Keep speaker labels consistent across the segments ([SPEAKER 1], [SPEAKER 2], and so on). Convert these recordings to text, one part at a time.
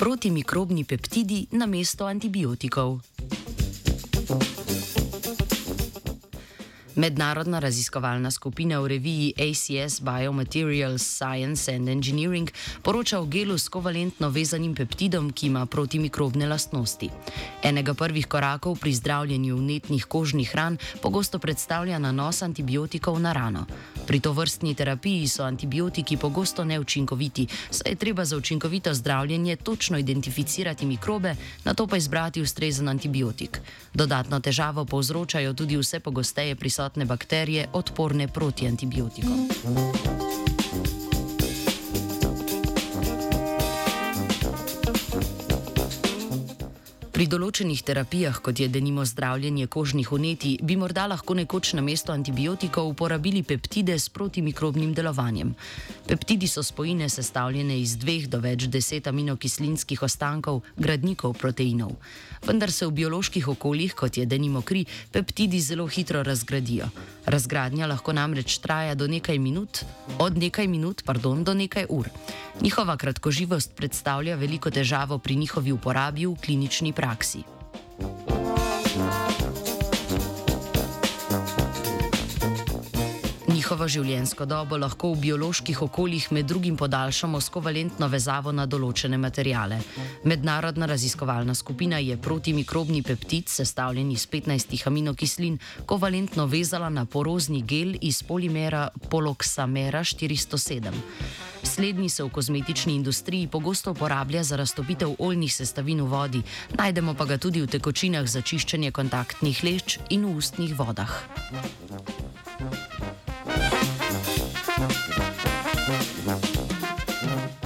[SPEAKER 1] protimikrobni peptidi na mesto antibiotikov. Mednarodna raziskovalna skupina v reviji ACS Biomaterials Science and Engineering poroča o gelu s kovalentno vezanim peptidom, ki ima protimikrobne lastnosti. Enega prvih korakov pri zdravljenju vnetnih kožnih ran pogosto predstavlja nanos antibiotikov na rano. Pri to vrstni terapiji so antibiotiki pogosto neučinkoviti, saj je treba za učinkovito zdravljenje točno identificirati mikrobe, na to pa izbrati ustrezen antibiotik. Dodatno težavo povzročajo tudi vse pogosteje prisotne prisotne bakterije odporne proti antibiotikom. Pri določenih terapijah, kot je denimo zdravljenje kožnih uneti, bi morda lahko nekoč na mesto antibiotikov uporabili peptide s protimikrobnim delovanjem. Peptidi so spojine sestavljene iz dveh do več deset aminokislinskih ostankov, gradnikov proteinov. Vendar se v bioloških okoljih, kot je denimo kri, peptidi zelo hitro razgradijo. Razgradnja lahko namreč traja do nekaj minut, od nekaj minut pardon, do nekaj ur. Njihova kratkoživost predstavlja veliko težavo pri njihovi uporabi v klinični praksi. Njihovo življenjsko dobo lahko v bioloških okoljih med drugim podaljšamo s kovalentno vezavo na določene materijale. Mednarodna raziskovalna skupina je protimikrobni peptid, sestavljen iz 15 aminokislin, kovalentno vezala na porozni gel iz polimera poloksamera 407. Slednji se v kozmetični industriji pogosto uporablja za raztopitev oljnih sestavin v vodi, najdemo pa ga tudi v tekočinah za čiščenje kontaktnih lešč in v ustnih vodah.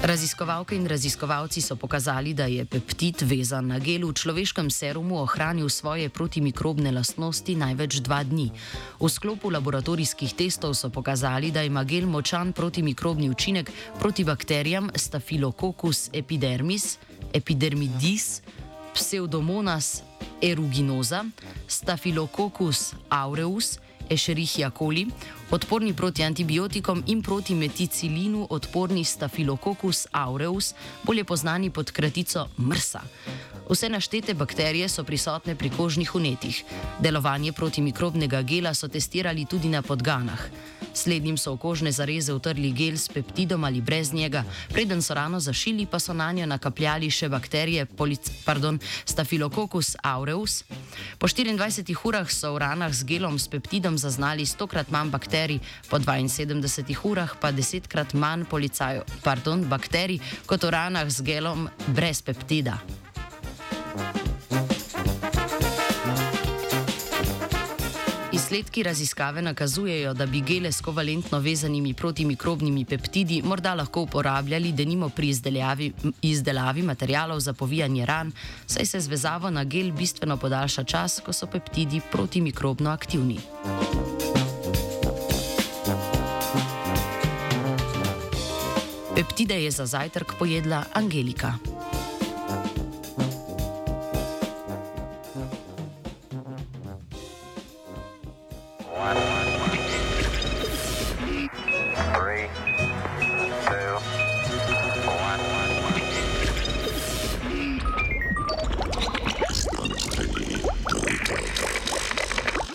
[SPEAKER 1] Raziskovalke in raziskovalci so pokazali, da je peptid vezan na gel v človeškem serumu ohranil svoje protimikrobne lastnosti največ dva dni. V sklopu laboratorijskih testov so pokazali, da ima gel močan protimikrobni učinek proti bakterijam Staphylococcus epidermis, epidermidis, Pseudomonas eruginosa, Staphylococcus aureus, Escherichia coli, odporni proti antibiotikom in proti meticilinu odporni Staphylococcus aureus, bolje znani pod kratico MRSA. Vse naštete bakterije so prisotne pri kožnih unetih. Delovanje protimikrobnega gela so testirali tudi na podganah. Slednjim so v kožne zareze utrli gel s peptidom ali brez njega, preden so rano zašili, pa so na njo nakapljali še bakterije pardon, Staphylococcus aureus. Po 24 urah so v ranah z gelom s peptidom zaznali 100 krat manj bakterij, po 72 urah pa 10 krat manj pardon, bakterij kot v ranah z gelom brez peptida. Izsledki raziskave nakazujejo, da bi gele s kovalentno vezanimi protimikrobnimi peptidi morda lahko uporabljali denimo pri izdelavi, izdelavi materijalov za povijanje ran, saj se z vezavo na gel bistveno podaljša čas, ko so peptidi protimikrobno aktivni. Peptide je za zajtrk pojedla Angelika. One.